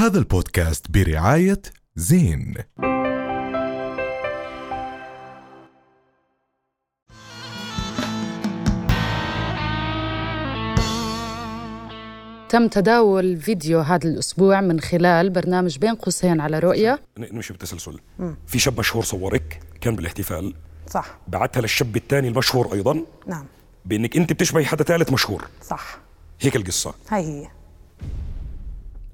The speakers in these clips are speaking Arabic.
هذا البودكاست برعاية زين. تم تداول فيديو هذا الأسبوع من خلال برنامج بين قوسين على رؤية. نمشي بالتسلسل. في شاب مشهور صورك كان بالاحتفال. صح. بعتها للشاب الثاني المشهور أيضا. نعم. بأنك أنت بتشبهي حدا ثالث مشهور. صح. هيك القصة. هاي هي.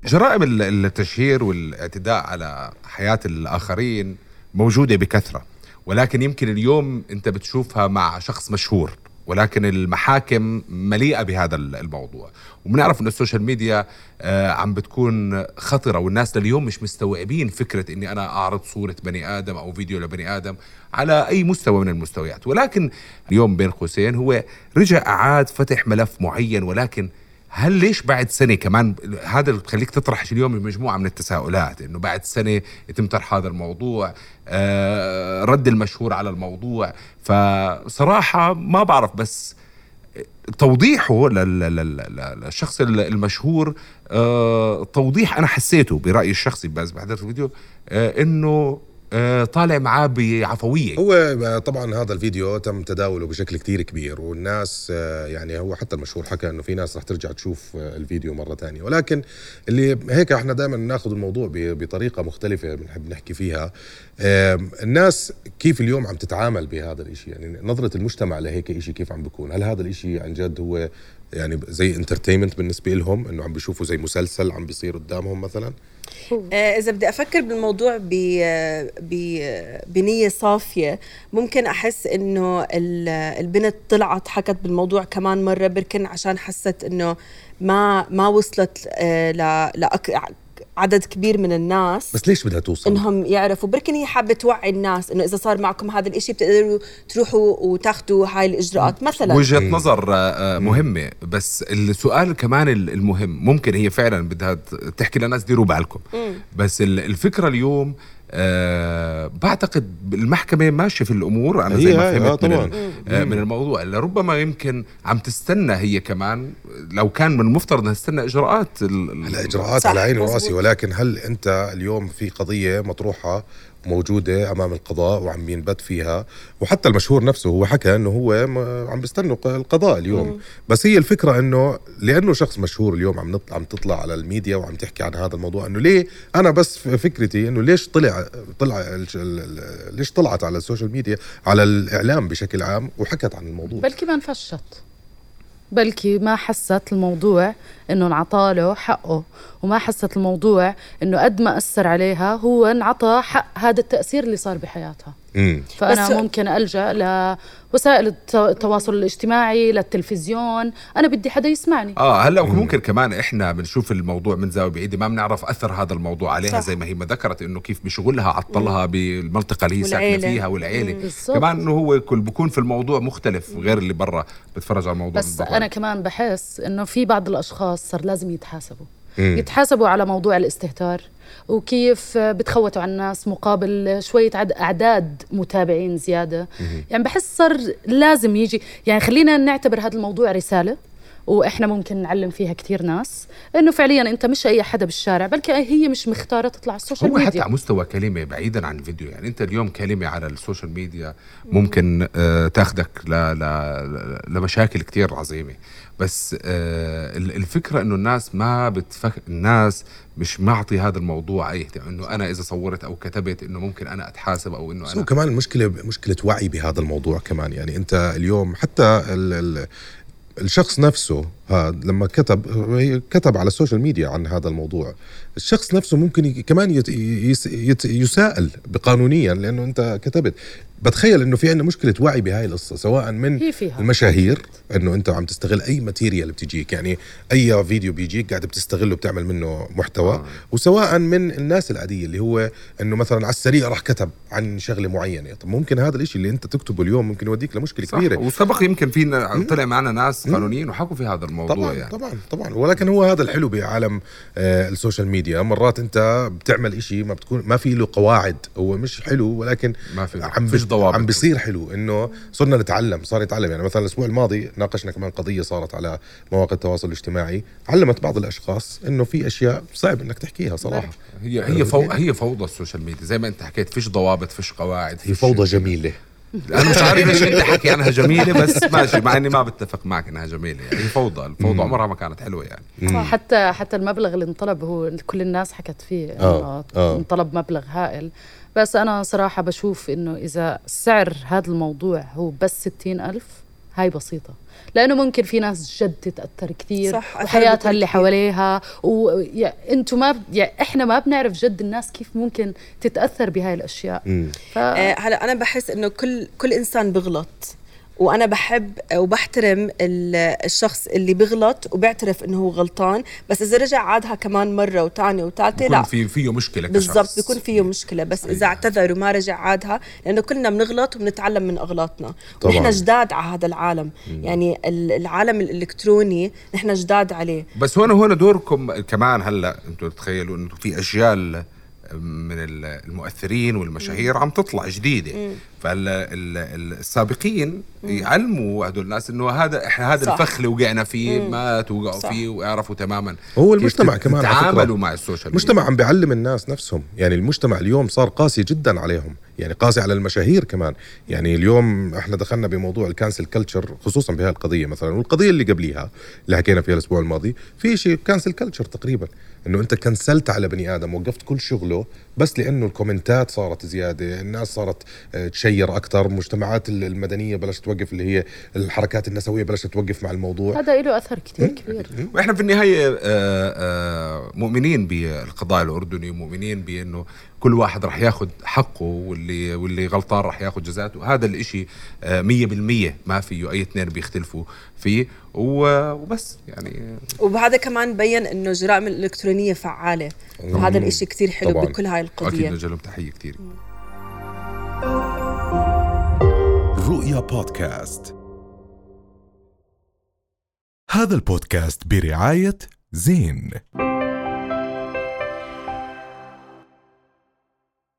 جرائم ال- التشهير والاعتداء على حياة الآخرين موجودة بكثرة ولكن يمكن اليوم أنت بتشوفها مع شخص مشهور ولكن المحاكم مليئة بهذا ال- الموضوع. وبنعرف أن ال social media آه، عم بتكون خطرة والناس لليوم مش مستوعبين فكرة أني أنا أعرض صورة بني آدم أو فيديو لبني آدم على أي مستوى من المستويات. ولكن اليوم بين قوسين هو رجع أعاد فتح ملف معين ولكن هل ليش بعد سنة كمان هذا اللي بخليك تطرح اليوم مجموعة من التساؤلات؟ إنه بعد سنة يتم طرح هذا الموضوع آه رد المشهور على الموضوع. فصراحة ما بعرف بس توضيحه لل- لل- لل- للشخص المشهور آه توضيح أنا حسيته برأيي الشخصي بس بحضرت الفيديو آه إنه طالع معاه بعفوية. هو طبعا هذا الفيديو تم تداوله بشكل كتير كبير والناس آه، يعني هو حتى المشهور حكى إنه في ناس رح ترجع تشوف آه، الفيديو مرة ثانية ولكن اللي هيك إحنا دائما ناخذ الموضوع بطريقة مختلفة بنحب نحكي فيها. الناس كيف اليوم عم تتعامل بهذا الإشي؟ يعني نظرة المجتمع لهيك إشي كيف عم بيكون هل هذا الإشي عن جد هو يعني زي انترتينمنت بالنسبة لهم إنه عم بيشوفوا زي مسلسل عم بيصير قدامهم مثلا؟ آه، إذا بدي أفكر بالموضوع ب ب بنية صافية ممكن أحس إنه ال- البنت طلعت حكت بالموضوع كمان مرة بركن عشان حست إنه ما ما وصلت آه، لأك- عدد كبير من الناس بس ليش بدها توصل؟ إنهم يعرفوا. بركن هي حابة توعي الناس إنه إذا صار معكم هذا الإشي بتقدروا تروحوا وتاخذوا هاي الإجراءات. مثلا وجهة نظر آه، آه، مهمة. بس السؤال كمان ال- المهم ممكن هي فعلا بدها تحكي للناس ديروا بالكم. بس ال- الفكرة اليوم أه بعتقد المحكمة ماشية في الأمور أنا زي هي ما فهمت آه من, آه من الموضوع لربما يمكن عم تستنى هي كمان لو كان من المفترض أنها تستنى إجراءات ال- ال- هلا إجراءات صح، على عيني وراسي. ولكن هل أنت اليوم في قضية مطروحة موجودة أمام القضاء وعم ينبت فيها. وحتى المشهور نفسه هو حكى إنه هو عم بيستنوا القضاء اليوم. بس هي الفكرة إنه لأنه شخص مشهور اليوم عم نط- عم تطلع على الميديا وعم تحكي عن هذا الموضوع إنه ليه أنا بس فكرتي إنه ليش طلع طلع ليش طلعت على ال social media على الإعلام بشكل عام وحكت عن الموضوع؟ بلكي ما انفشت. بلكي ما حست الموضوع. إنه انعطاله حقه. وما حست الموضوع إنه قد ما أثر عليها هو انعطى حق هذا التأثير اللي صار بحياتها. امم فأنا بس- ممكن ألجأ لوسائل الت- التواصل الاجتماعي للتلفزيون. أنا بدي حدا يسمعني. آه هلأ ممكن كمان إحنا بنشوف الموضوع من زاوية بعيدة ما بنعرف أثر هذا الموضوع عليها صح. زي ما هي ما ذكرت إنه كيف بشغلها عطلها بالمنطقة اللي هي ساكنة. فيها والعيلة. كمان إنه هو كل بكون في الموضوع مختلف غير اللي برا. بتفرج على الموضوع بس. أنا كمان بحس إنه في بعض الأشخاص صار لازم يتحاسبوا. مم. يتحاسبوا على موضوع الاستهتار وكيف بتخوتوا على الناس مقابل شوية عد أعداد متابعين زيادة. يعني بحس صار لازم يجي يعني خلينا نعتبر هذا الموضوع رسالة. وإحنا ممكن نعلم فيها كثير ناس إنه فعليا أنت مش أي حدا بالشارع بلكي هي مش مختارة تطلع على ال social هو حتى ميديا. على مستوى كلمة بعيدا عن الفيديو يعني أنت اليوم كلمة على ال social media ممكن آه تاخدك ل ل لمشاكل كتير عظيمة. بس آه ال- الفكرة إنه الناس ما بتفك الناس مش معطي هذا الموضوع أي اهتمام إنه أنا إذا صورت أو كتبت إنه ممكن أنا أتحاسب أو إنه أنا كمان المشكلة مشكلة وعي بهذا الموضوع كمان. يعني أنت اليوم حتى ال ال الشخص نفسه لما كتب كتب على ال social media عن هذا الموضوع الشخص نفسه ممكن كمان يت يس يت يساءل بقانونيا لأنه أنت كتبت. بتخيل إنه في عندنا مشكلة وعي بهاي القصة سواء من. المشاهير إنه أنت عم تستغل أي material بتجيك يعني أي فيديو بيجيك قاعد بتستغله بتعمل منه محتوى. آه. وسواء من الناس العادية اللي هو إنه مثلا على السريع راح كتب عن شغلة معينة. طب ممكن هذا الشيء اللي أنت تكتبه اليوم ممكن يوديك لمشكلة صح. كبيرة. وسبق يمكن في طلع معنا ناس قانونيين وحكوا في هذا الموضوع. الموضوع طبعا يعني. طبعا طبعا. ولكن هو هذا الحلو بعالم آه السوشيال ميديا. مرات انت بتعمل إشي ما بتكون ما في له قواعد. هو مش حلو ولكن ما في عم فيش ضوابط. عم بيصير حلو إنه صرنا نتعلم صار يتعلم. يعني مثلا الأسبوع الماضي ناقشنا كمان قضية صارت على مواقع التواصل الاجتماعي. علمت بعض الأشخاص إنه في أشياء صعب إنك تحكيها صراحة. هي هي فو... هي فوضى ال social media. زي ما أنت حكيت فيش ضوابط فيش قواعد هي فوضى جميلة. أنا مش عارف ليش انت حكي عنها جميلة بس ماشي مع إني ما بتفق معك إنها جميلة يعني هي فوضى الفوضى عمرها ما كانت حلوة يعني. حتى حتى المبلغ اللي انطلب هو كل الناس حكت فيه آه، انه آه. انطلب مبلغ هائل. بس أنا صراحة بشوف إنه إذا سعر هذا الموضوع هو بس ستين ألف هاي بسيطة. لأنه ممكن في ناس جد تتأثر كثير صح، وحياتها اللي. حواليها. وأنتم ما ب... يعني إحنا ما بنعرف جد الناس كيف ممكن تتأثر بهاي الأشياء. ف... آه، هلا أنا بحس إنه كل كل إنسان بغلط. وأنا بحب وبحترم ال- الشخص اللي بغلط وبيعترف إنه هو غلطان. بس إذا رجع عادها كمان مرة وثانيه وثالثه لا. في فيه مشكلة بالضبط. بيكون فيه مشكلة. بس إذا اعتذر وما رجع عادها لأنه كلنا بنغلط وبنتعلم من أغلاطنا. طبعاً. ونحن جداد على هذا العالم. يعني ال- العالم الإلكتروني نحن جداد عليه. بس هون هون دوركم كمان هلا أنتم تخيلوا إنه في أجيال من ال- المؤثرين والمشاهير عم تطلع جديدة. فالسابقين يعلموا هدول الناس إنه هذا إحنا هذا صح. الفخ اللي وقعنا فيه ما توقعوا صح. فيه ويعرفوا تماما هو المجتمع كمان. يتعاملوا مع السوشيال ميديا. المجتمع عم بيعلم الناس نفسهم. يعني المجتمع اليوم صار قاسي جدا عليهم. يعني قاسي على المشاهير كمان. يعني اليوم إحنا دخلنا بموضوع ال cancel culture خصوصا بهذه القضية مثلا والقضية اللي قبليها اللي حكينا فيها الأسبوع الماضي في شيء cancel culture تقريبا. إنه أنت كنسلت على بني آدم وقفت كل شغله بس لأنه الكومنتات صارت زيادة الناس صارت آه، تشير أكثر المجتمعات ال- المدنية بلشت توقف اللي هي الحركات النسوية بلشت توقف مع الموضوع. هذا له أثر كثير كبير. وإحنا في النهاية آه، آه، مؤمنين بالقضاء الأردني ومؤمنين بأنه كل واحد راح ياخذ حقه واللي واللي غلطان راح ياخذ جزاته هذا الإشي آه، مية بالمية ما فيه أي اثنين بيختلفوا فيه. و- وبس يعني وبهذا كمان بين إنه الجرائم الإلكترونية فعالة. وهذا الإشي كتير حلو طبعاً. بكل هاي أكيد القضية نوجه لهم تحية كثير رؤيا بودكاست. هذا البودكاست برعاية زين.